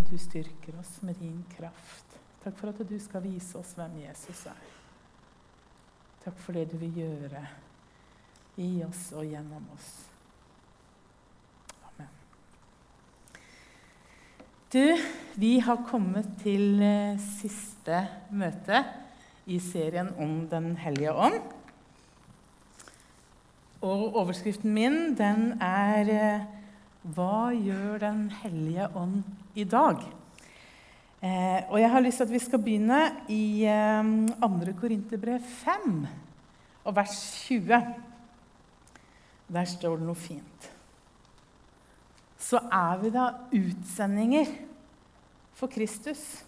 at du styrker oss med din kraft. Takk for at du skal vise oss hvem Jesus er. Takk for det du vil gjøre i oss og gjennom oss. Amen. Du, vi har kommet til eh, siste møte i serien om Den hellige ånd. Og overskriften min den er eh, 'Hva gjør Den hellige ånd i dag?' Eh, og jeg har lyst til at vi skal begynne i eh, 2. Korinterbrev 5 og vers 20. Der står det noe fint. Så er vi da utsendinger for Kristus.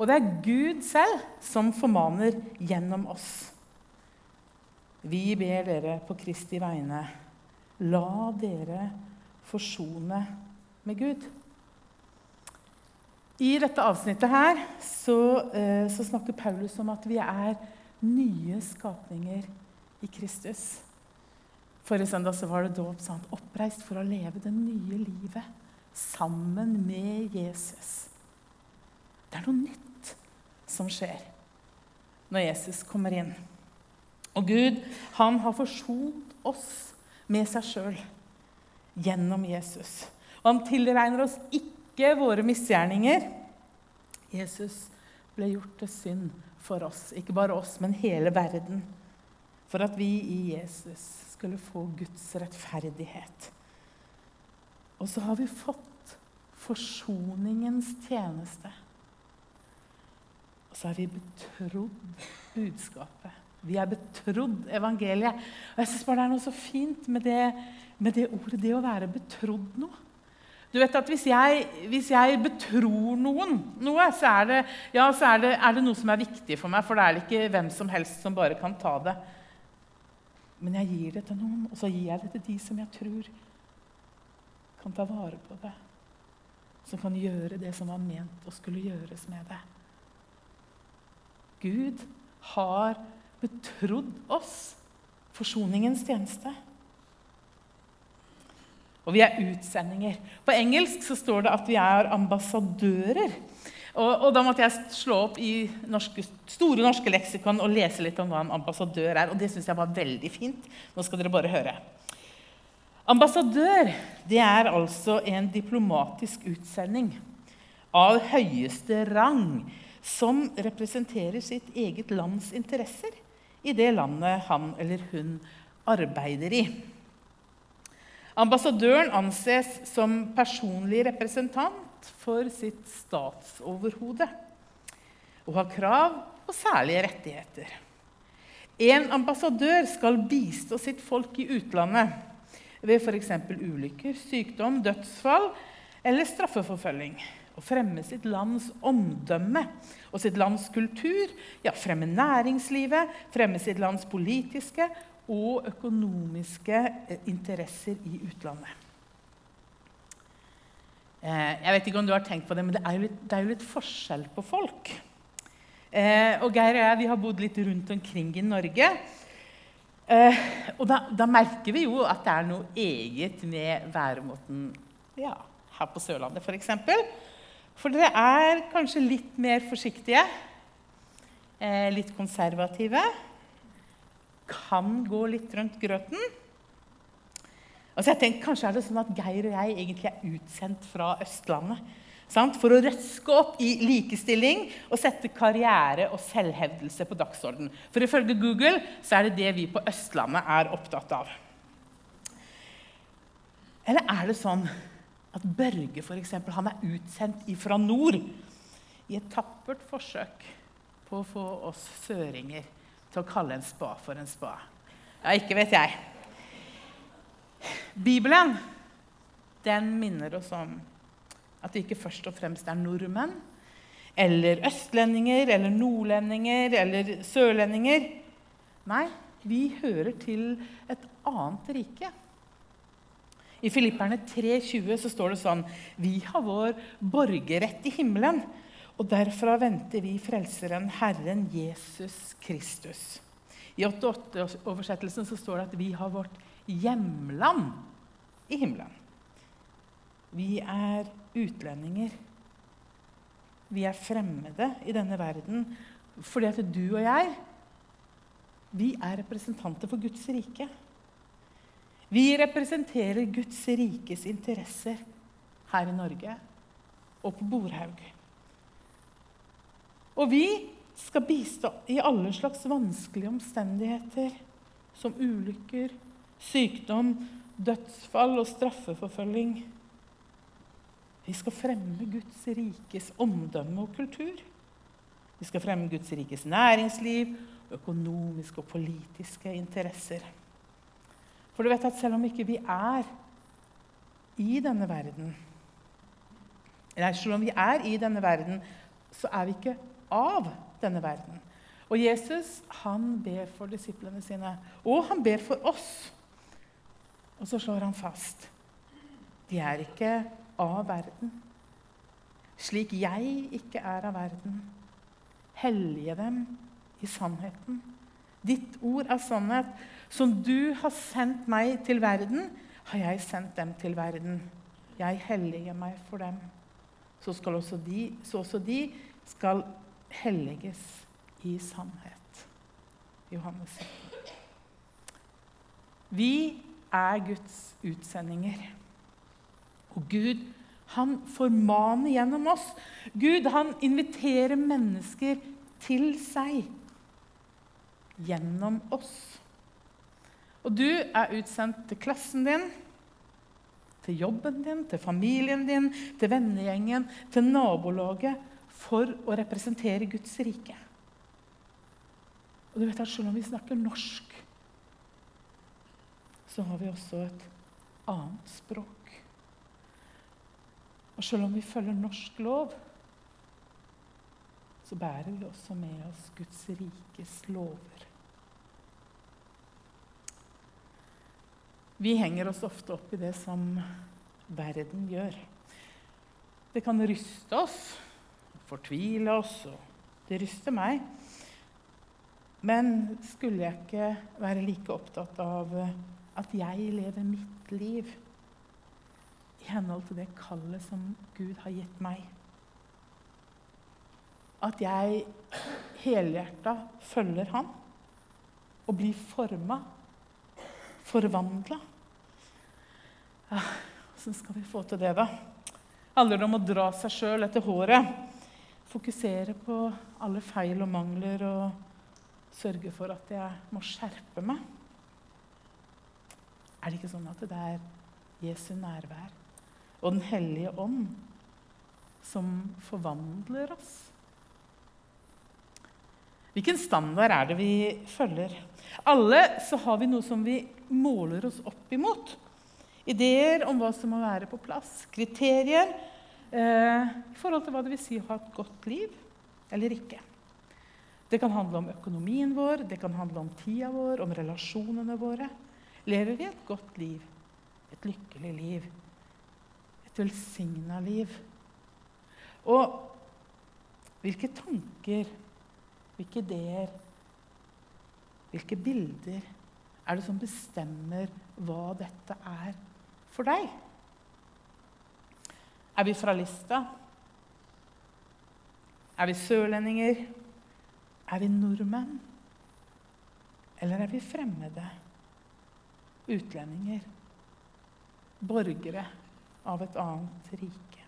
Og det er Gud selv som formaner gjennom oss. Vi ber dere på Kristi vegne, la dere forsone med Gud. I dette avsnittet her så, eh, så, snakker Paulus om at vi er nye skapninger i Kristus. Forrige søndag så var det dåp. Oppreist for å leve det nye livet sammen med Jesus. Det er noe nytt som skjer når Jesus kommer inn. Og Gud han har forsont oss med seg sjøl gjennom Jesus. Og han tilregner oss ikke ikke våre misgjerninger. Jesus ble gjort til synd for oss, ikke bare oss, men hele verden. For at vi i Jesus skulle få Guds rettferdighet. Og så har vi fått forsoningens tjeneste. Og så er vi betrodd budskapet. Vi er betrodd evangeliet. Og jeg synes bare Det er noe så fint med det, med det ordet, det å være betrodd noe. Du vet at Hvis jeg, hvis jeg betror noen noe, så, er det, ja, så er, det, er det, noe som er viktig for meg. For det er det ikke hvem som helst som bare kan ta det. Men jeg gir det til noen, og så gir jeg det til de som jeg tror kan ta vare på det. Som kan gjøre det som var ment å skulle gjøres med det. Gud har betrodd oss forsoningens tjeneste. Og vi er utsendinger. På engelsk så står det at vi er ambassadører. Og, og Da måtte jeg slå opp i norske, Store norske leksikon og lese litt om hva en ambassadør er. Og det syns jeg var veldig fint. Nå skal dere bare høre. Ambassadør det er altså en diplomatisk utsending av høyeste rang som representerer sitt eget lands interesser i det landet han eller hun arbeider i. Ambassadøren anses som personlig representant for sitt statsoverhode og har krav på særlige rettigheter. En ambassadør skal bistå sitt folk i utlandet ved f.eks. ulykker, sykdom, dødsfall eller straffeforfølging. Og fremme sitt lands omdømme og sitt lands kultur. Ja, fremme næringslivet, fremme sitt lands politiske og økonomiske eh, interesser i utlandet. Eh, jeg vet ikke om du har tenkt på det, men det er jo litt, er jo litt forskjell på folk. Eh, og Geir og jeg har bodd litt rundt omkring i Norge. og da, da, merker vi jo at det er noe eget med væremåten ja, her på Sørlandet, f.eks. For, for dere er kanskje litt mer forsiktige, litt konservative kan gå litt rundt grøten. Altså jeg tenkte, Kanskje er det sånn at Geir og jeg egentlig er utsendt fra Østlandet. Sant? For å røske opp i likestilling og sette karriere og selvhevdelse på dagsorden. For ifølge Google så er det det vi på Østlandet er opptatt av. Eller er det sånn at Børge for eksempel, han er utsendt fra nord i et tappert forsøk på å få oss søringer til å kalle en spa for en spa. Ja, ikke vet jeg. Bibelen den minner oss om at det ikke først og fremst er nordmenn eller østlendinger eller nordlendinger eller sørlendinger. Nei, vi hører til et annet rike. I Filipperne 3,20 så står det sånn Vi har vår borgerrett i himmelen og derfra venter vi Frelseren, Herren Jesus Kristus. I 88-oversettelsen så står det at vi har vårt hjemland i himmelen. Vi er utlendinger. Vi er fremmede i denne verden fordi at du og jeg vi er representanter for Guds rike. Vi representerer Guds rikes interesser her i Norge og på Borhaug. Og vi skal bistå i alle slags vanskelige omstendigheter, som ulykker, sykdom, dødsfall og straffeforfølging. Vi skal fremme Guds rikes omdømme og kultur. Vi skal fremme Guds rikes næringsliv, økonomiske og politiske interesser. For du vet at selv om ikke vi er i denne verden Nei, selv om vi er i denne verden, så er vi ikke av denne verden. Og Jesus han ber for disiplene sine, og han ber for oss. Og så slår han fast de er ikke av verden. Slik jeg ikke er av verden. Hellige dem i sannheten. Ditt ord er sannhet. Som du har sendt meg til verden, har jeg sendt dem til verden. Jeg helliger meg for dem. Så, også de, så også de skal helliges i sannhet. Johannes 17. Vi er Guds utsendinger. Og Gud, han formaner gjennom oss. Gud, han inviterer mennesker til seg gjennom oss. Og du er utsendt til klassen din, til jobben din, til familien din, til vennegjengen, til nabolaget for å representere Guds rike. Og du vet at Selv om vi snakker norsk, så har vi også et annet språk. Og selv om vi følger norsk lov, så bærer vi også med oss Guds rikes lover. Vi henger oss ofte opp i det som verden gjør. Det kan ryste oss, fortvile oss, og det ryster meg. Men skulle jeg ikke være like opptatt av at jeg lever mitt liv i henhold til det kallet som Gud har gitt meg? At jeg helhjerta følger Han og blir forma, forvandla Åssen skal vi få til det, da? Handler det om å dra seg sjøl etter håret? Fokusere på alle feil og mangler og sørge for at jeg må skjerpe meg? Er det ikke sånn at det er Jesu nærvær og Den hellige ånd som forvandler oss? Hvilken standard er det vi følger? Alle så har vi noe som vi måler oss opp imot. Ideer om hva som må være på plass. Kriterier i forhold til hva det vil si å ha et godt liv eller ikke. Det kan handle om økonomien vår, det kan handle om tida vår, om relasjonene våre. Lever vi et godt liv, et lykkelig liv, et velsigna liv? Og hvilke tanker, hvilke ideer, hvilke bilder er det som bestemmer hva dette er for deg? Er vi fra Lista? Er vi sørlendinger? Er vi nordmenn? Eller er vi fremmede? Utlendinger? Borgere av et annet rike?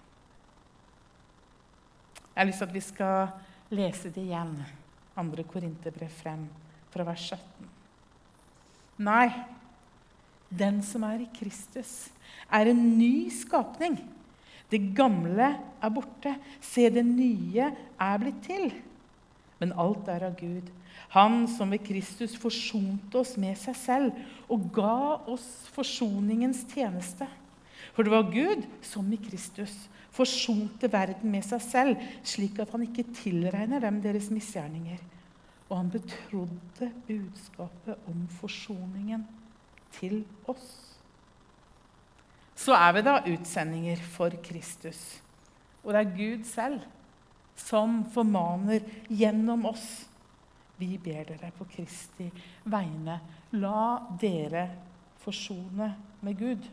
Jeg har lyst til at vi skal lese det igjen, 2. Korinterbrev 5, fra vers 17. Nei, den som er i Kristus, er en ny skapning. Det gamle er borte. Se, det nye er blitt til. Men alt er av Gud. Han som ved Kristus forsonte oss med seg selv og ga oss forsoningens tjeneste. For det var Gud som i Kristus forsonte verden med seg selv, slik at han ikke tilregner dem deres misgjerninger. Og han betrodde budskapet om forsoningen til oss. Så er vi da utsendinger for Kristus. Og det er Gud selv som formaner gjennom oss. Vi ber dere på Kristi vegne, la dere forsone med Gud.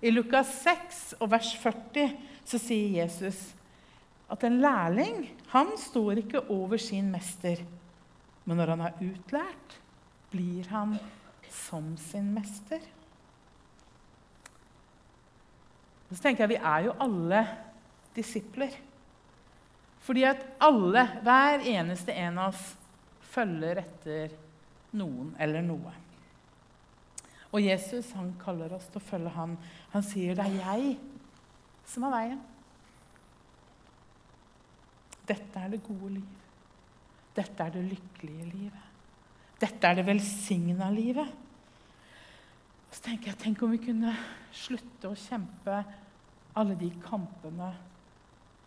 I Lukas 6 og vers 40 så sier Jesus at en lærling han står ikke over sin mester. Men når han er utlært, blir han som sin mester. Så tenker jeg Vi er jo alle disipler. Fordi at alle, hver eneste en av oss, følger etter noen eller noe. Og Jesus han kaller oss til å følge ham. Han sier det er jeg som er veien. Dette er det gode liv. Dette er det lykkelige livet. Dette er det velsigna livet. Så tenker jeg, Tenk om vi kunne slutte å kjempe alle de kampene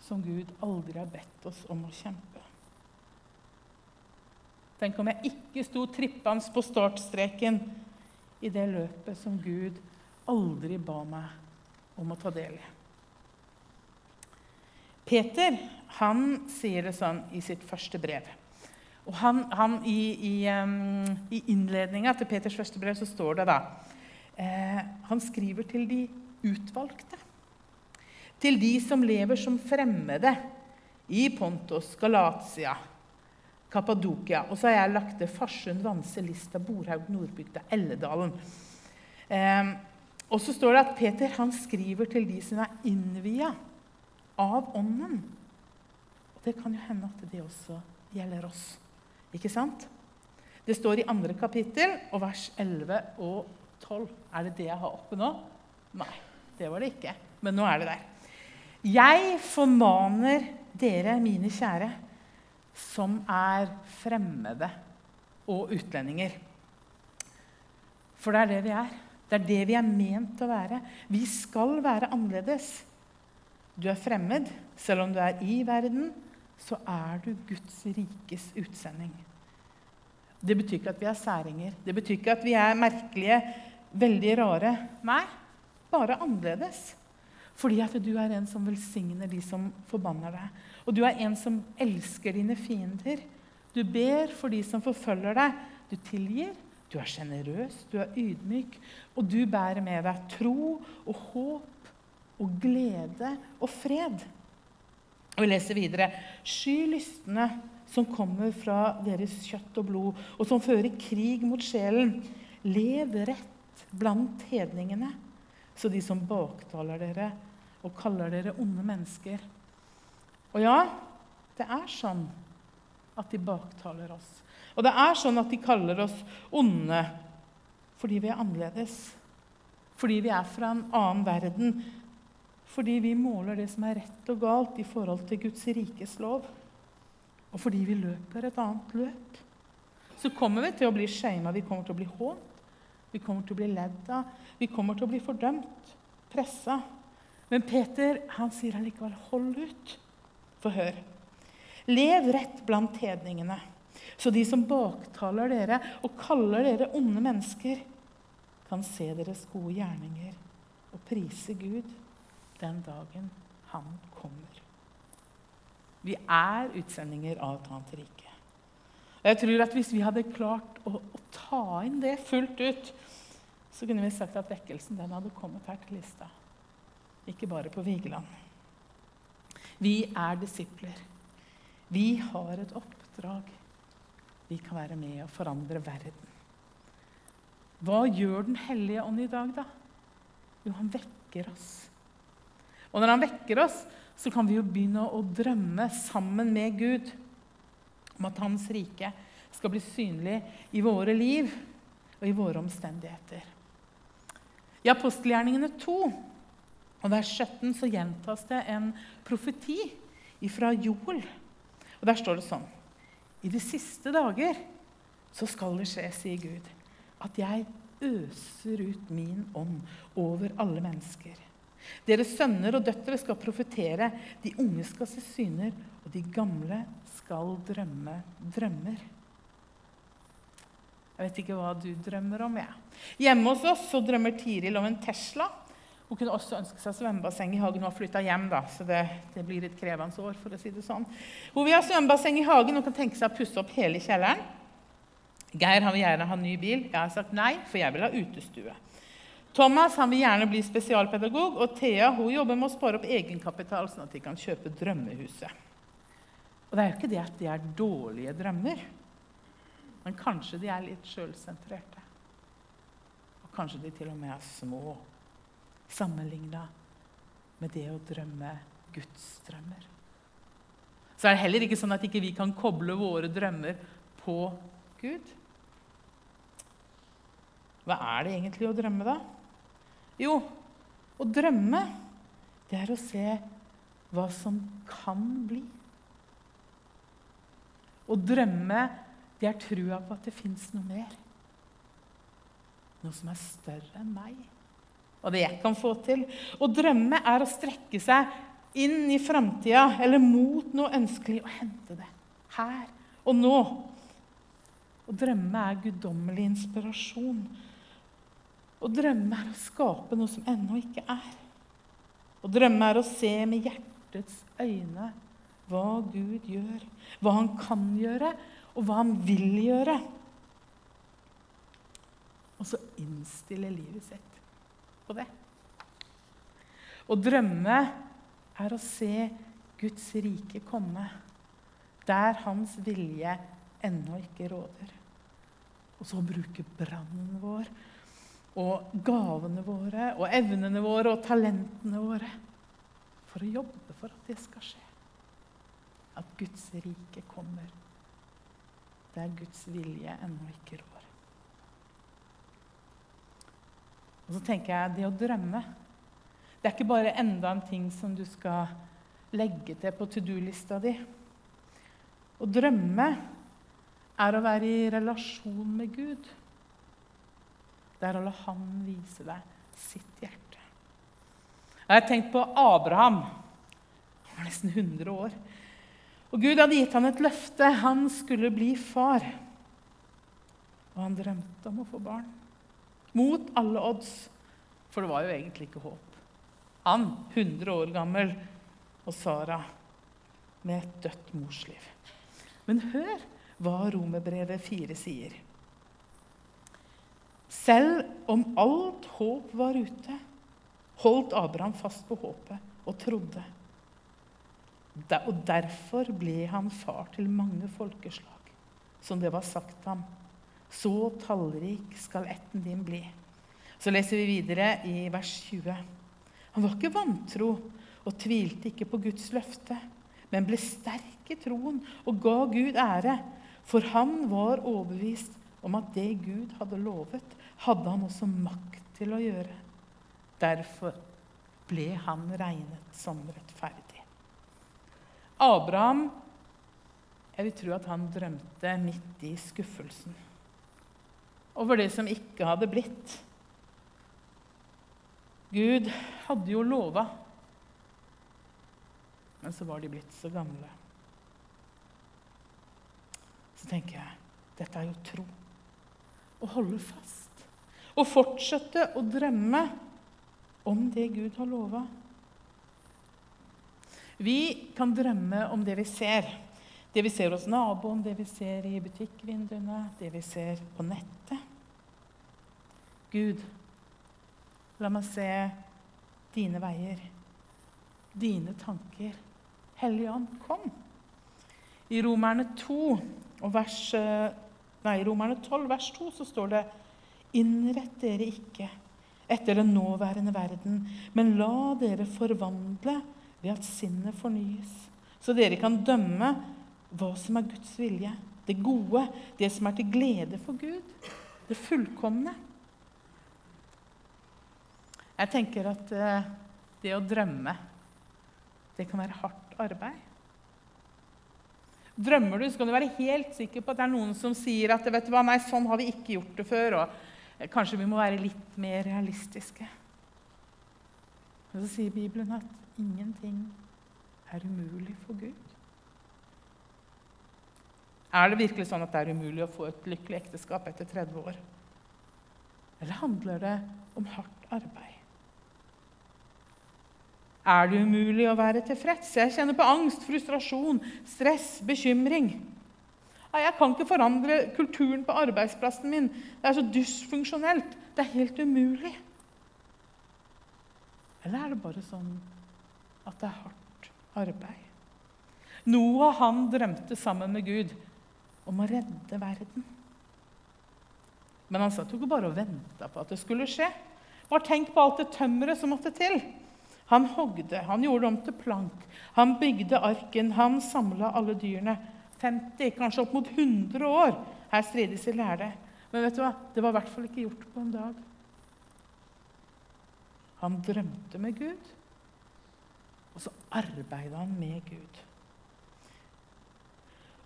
som Gud aldri har bedt oss om å kjempe. Tenk om jeg ikke sto trippende på startstreken i det løpet som Gud aldri ba meg om å ta del i. Peter han sier det sånn i sitt første brev. Og han, han I i, um, i innledninga til Peters første brev så står det da eh, Han skriver til de utvalgte. Til de som lever som fremmede i Pontos, Galatia, Kappadokia. Og så har jeg lagt til Farsund, Vanse, Lista, Borhaug, Nordbygda, Elledalen. Eh, og så står det at Peter han skriver til de som er innvia av Ånden. Og det kan jo hende at det også gjelder oss. Ikke sant? Det står i andre kapittel og vers 11 og 12. Er det det jeg har oppe nå? Nei, det var det ikke. Men nå er det der. Jeg formaner dere, mine kjære, som er fremmede og utlendinger. For det er det vi er. Det er det vi er ment å være. Vi skal være annerledes. Du er fremmed. Selv om du er i verden, så er du Guds rikes utsending. Det betyr ikke at vi er særinger. Det betyr ikke at vi er merkelige, veldig rare. Nei, bare annerledes. Fordi at du er en som velsigner de som forbanner deg. Og du er en som elsker dine fiender. Du ber for de som forfølger deg. Du tilgir. Du er sjenerøs, du er ydmyk, og du bærer med deg tro og håp og glede og fred. Og vi leser videre. Sky lystne som kommer fra deres kjøtt og blod, og som fører krig mot sjelen. Lev rett blant hedningene, så de som baktaler dere, og kaller dere onde mennesker. Og ja, det er sånn at de baktaler oss. Og det er sånn at de kaller oss onde fordi vi er annerledes. Fordi vi er fra en annen verden. Fordi vi måler det som er rett og galt i forhold til Guds rikes lov. Og fordi vi løper et annet løp. Så kommer vi til å bli shama, vi kommer til å bli hånt, vi kommer til å bli ledd av, vi kommer til å bli fordømt, pressa. Men Peter han sier allikevel 'hold ut'. Få høre. Lev rett blant hedningene, så de som baktaler dere og kaller dere onde mennesker, kan se deres gode gjerninger og prise Gud den dagen han kommer. Vi er utsendinger av et annet rike. Jeg tror at Hvis vi hadde klart å, å ta inn det fullt ut, så kunne vi sagt at vekkelsen den hadde kommet her til lista ikke bare på Vigeland. Vi er disipler. Vi har et oppdrag. Vi kan være med og forandre verden. Hva gjør Den hellige ånd i dag, da? Jo, han vekker oss. Og når han vekker oss, så kan vi jo begynne å drømme sammen med Gud om at Hans rike skal bli synlig i våre liv og i våre omstendigheter. I apostelgjerningene 2 og vers 17 så gjentas det en profeti fra Joel. Og Der står det sånn I de siste dager så skal det skje, sier Gud, at jeg øser ut min ånd over alle mennesker. Deres sønner og døtre skal profetere, de unge skal se syner, og de gamle skal drømme drømmer. Jeg vet ikke hva du drømmer om. jeg. Hjemme hos oss så drømmer Tiril om en Tesla. Hun kunne også ønske seg svømmebasseng i hagen. Hun har flytta hjem, da, så det, det, blir et krevende år. for å si det sånn. Hun vil ha svømmebasseng i hagen og kan tenke seg å pusse opp hele kjelleren. Geir han vil gjerne ha ny bil. Jeg har sagt nei, for jeg vil ha utestue. Thomas han vil gjerne bli spesialpedagog, og Thea hun jobber med å spare opp egenkapital, sånn at de kan kjøpe drømmehuset. Og Det er jo ikke det at de er dårlige drømmer, men kanskje de er litt sjølsentrerte. Og kanskje de til og med er små sammenligna med det å drømme Guds drømmer. Så er det heller ikke sånn at ikke vi kan koble våre drømmer på Gud. Hva er det egentlig å drømme, da? Jo, å drømme, det er å se hva som kan bli. Å drømme, det er trua på at det fins noe mer. Noe som er større enn meg, og det jeg kan få til. Å drømme er å strekke seg inn i framtida eller mot noe ønskelig og hente det her og nå. Å drømme er guddommelig inspirasjon å drømme er å skape noe som ennå ikke er. Å drømme er å se med hjertets øyne hva Gud gjør, hva han kan gjøre, og hva han vil gjøre. Og så innstille livet sitt på det. Å drømme er å se Guds rike komme der hans vilje ennå ikke råder. Og så bruke brannen vår og gavene våre og evnene våre og talentene våre for å jobbe for at det skal skje. At Guds rike kommer der Guds vilje ennå ikke rår. Og så tenker jeg det å drømme Det er ikke bare enda en ting som du skal legge til på to do-lista di. Å drømme er å være i relasjon med Gud. Det er å la han vise deg sitt hjerte. Jeg har tenkt på Abraham. Han var nesten 100 år. Og Gud hadde gitt ham et løfte. Han skulle bli far. Og han drømte om å få barn. Mot alle odds. For det var jo egentlig ikke håp. Han, 100 år gammel, og Sara med et dødt morsliv. Men hør hva Romerbrevet 4 sier. Selv om alt håp var ute, holdt Abraham fast på håpet og trodde. Og derfor ble han far til mange folkeslag, som det var sagt ham. Så tallrik skal ætten din bli. Så leser vi videre i vers 20. Han var ikke vantro og tvilte ikke på Guds løfte, men ble sterk i troen og ga Gud ære, for han var overbevist om at det Gud hadde lovet, hadde han også makt til å gjøre. Derfor ble han regnet som rettferdig. Abraham jeg vil tro at han drømte midt i skuffelsen over det som ikke hadde blitt. Gud hadde jo lova, men så var de blitt så gamle. Så tenker jeg dette er jo tro. Å holde fast Å fortsette å drømme om det Gud har lova. Vi kan drømme om det vi ser. Det vi ser hos naboen, det vi ser i butikkvinduene, det vi ser på nettet. Gud, la meg se dine veier, dine tanker. Hellige Ånd, kom. I Romerne 2 og vers, eh, nei, Romerne 12, vers 2 så står det Innrett dere ikke etter den nåværende verden, men la dere forvandle ved at sinnet fornyes, så dere kan dømme hva som er Guds vilje, det gode, det som er til glede for Gud, det fullkomne. Jeg tenker at eh, det å drømme, det kan være hardt arbeid. Drømmer du, så kan du være helt sikker på at det er noen som sier at vet du hva, nei, sånn har vi ikke gjort det før. og Kanskje vi må være litt mer realistiske. Og så sier Bibelen at ingenting er umulig for Gud. Er det virkelig sånn at det er umulig å få et lykkelig ekteskap etter 30 år? Eller handler det om hardt arbeid? Er det umulig å være tilfreds? Jeg kjenner på angst, frustrasjon, stress, bekymring. Jeg kan ikke forandre kulturen på arbeidsplassen min. Det er så dysfunksjonelt. Det er helt umulig. Eller er det bare sånn at det er hardt arbeid? Noah han drømte sammen med Gud om å redde verden. Men han satt jo ikke bare og venta på at det skulle skje. Bare tenk på alt det tømmeret som måtte til. Han hogde, han gjorde det om til plank, han bygde arken, han samla alle dyrene. 50, kanskje opp mot 100 år. Her strides i lærde. Men vet du hva? det var i hvert fall ikke gjort på en dag. Han drømte med Gud, og så arbeida han med Gud.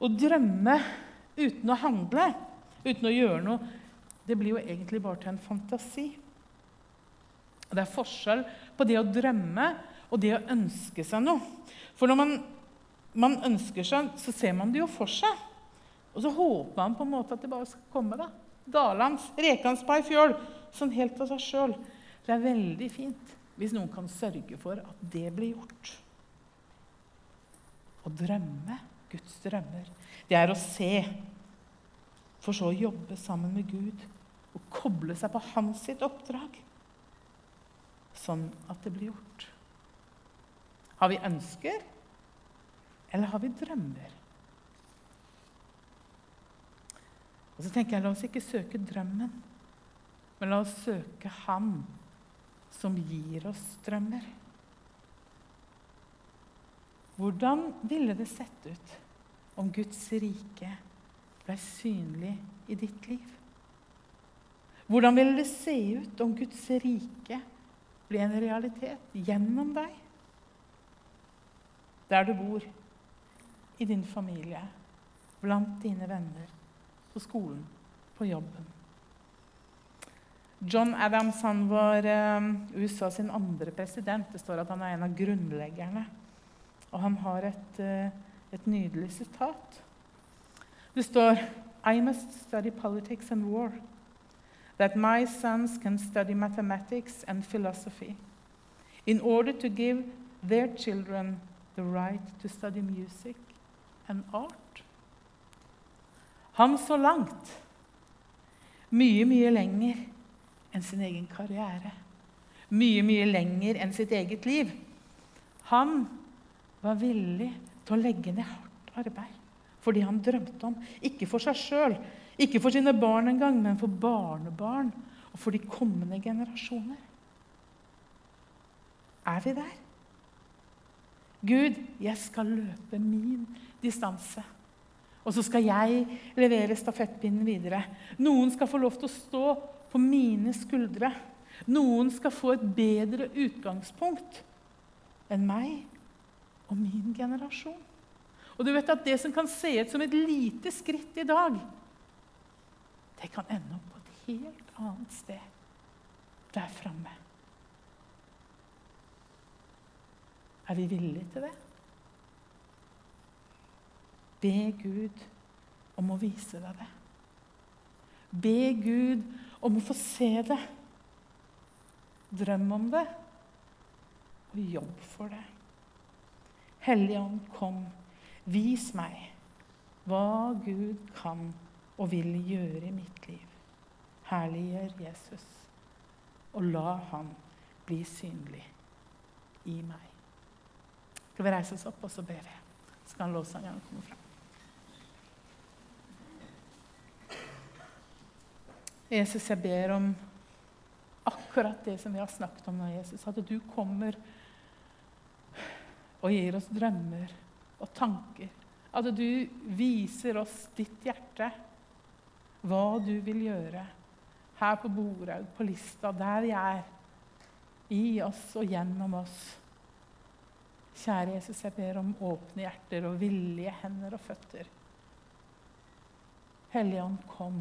Å drømme uten å handle, uten å gjøre noe, det blir jo egentlig bare til en fantasi. Og Det er forskjell på det å drømme og det å ønske seg noe. For når man, man ønsker seg, så ser man det jo for seg. Og så håper man på en måte at det bare skal komme. da. Dalams, Rekansberg fjøl, sånn helt av seg sjøl. Det er veldig fint hvis noen kan sørge for at det blir gjort. Å drømme Guds drømmer, det er å se, for så å jobbe sammen med Gud og koble seg på hans sitt oppdrag, sånn at det blir gjort. Har vi ønsker, eller har vi drømmer? Og så tenker jeg, La oss ikke søke drømmen, men la oss søke Han som gir oss drømmer. Hvordan ville det sett ut om Guds rike ble synlig i ditt liv? Hvordan ville det se ut om Guds rike ble en realitet gjennom deg? Der du bor, i din familie, blant dine venner, på skolen, på jobben. John Adams han var uh, USA sin andre president. Det står at han er en av grunnleggerne. Og han har et, uh, et nydelig sitat. Det står I must study politics and war, that my sons can study mathematics and philosophy, in order to give their children the right to study music and art. Han så langt. Mye, mye lenger enn sin egen karriere. Mye, mye lenger enn sitt eget liv. Han var villig til å legge ned hardt arbeid for det han drømte om. Ikke for seg sjøl, ikke for sine barn engang, men for barnebarn og for de kommende generasjoner. Er vi der? Gud, jeg skal løpe min distanse. Og så skal jeg levere stafettpinnen videre. Noen skal få lov til å stå på mine skuldre. Noen skal få et bedre utgangspunkt enn meg og min generasjon. Og du vet at Det som kan se ut som et lite skritt i dag, det kan ende opp på et helt annet sted der framme. Er vi villige til det? Be Gud om å vise deg det. Be Gud om å få se det. Drøm om det, og jobb for det. Hellige Ånd, kom. Vis meg hva Gud kan og vil gjøre i mitt liv. Herliggjør Jesus, og la Han bli synlig i meg. Skal vi reise oss opp, og så ber vi? Så kan lovsangeren komme fram. Jesus, jeg ber om akkurat det som vi har snakket om nå, Jesus. At du kommer og gir oss drømmer og tanker. At du viser oss ditt hjerte, hva du vil gjøre her på Borhaug, på Lista, der vi er. I oss og gjennom oss. Kjære Jesus, jeg ber om åpne hjerter og villige hender og føtter. Hellige Ånd, kom.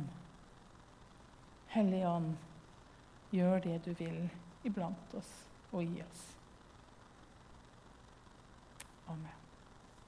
Hellige Ånd, gjør det du vil iblant oss og i oss. Amen.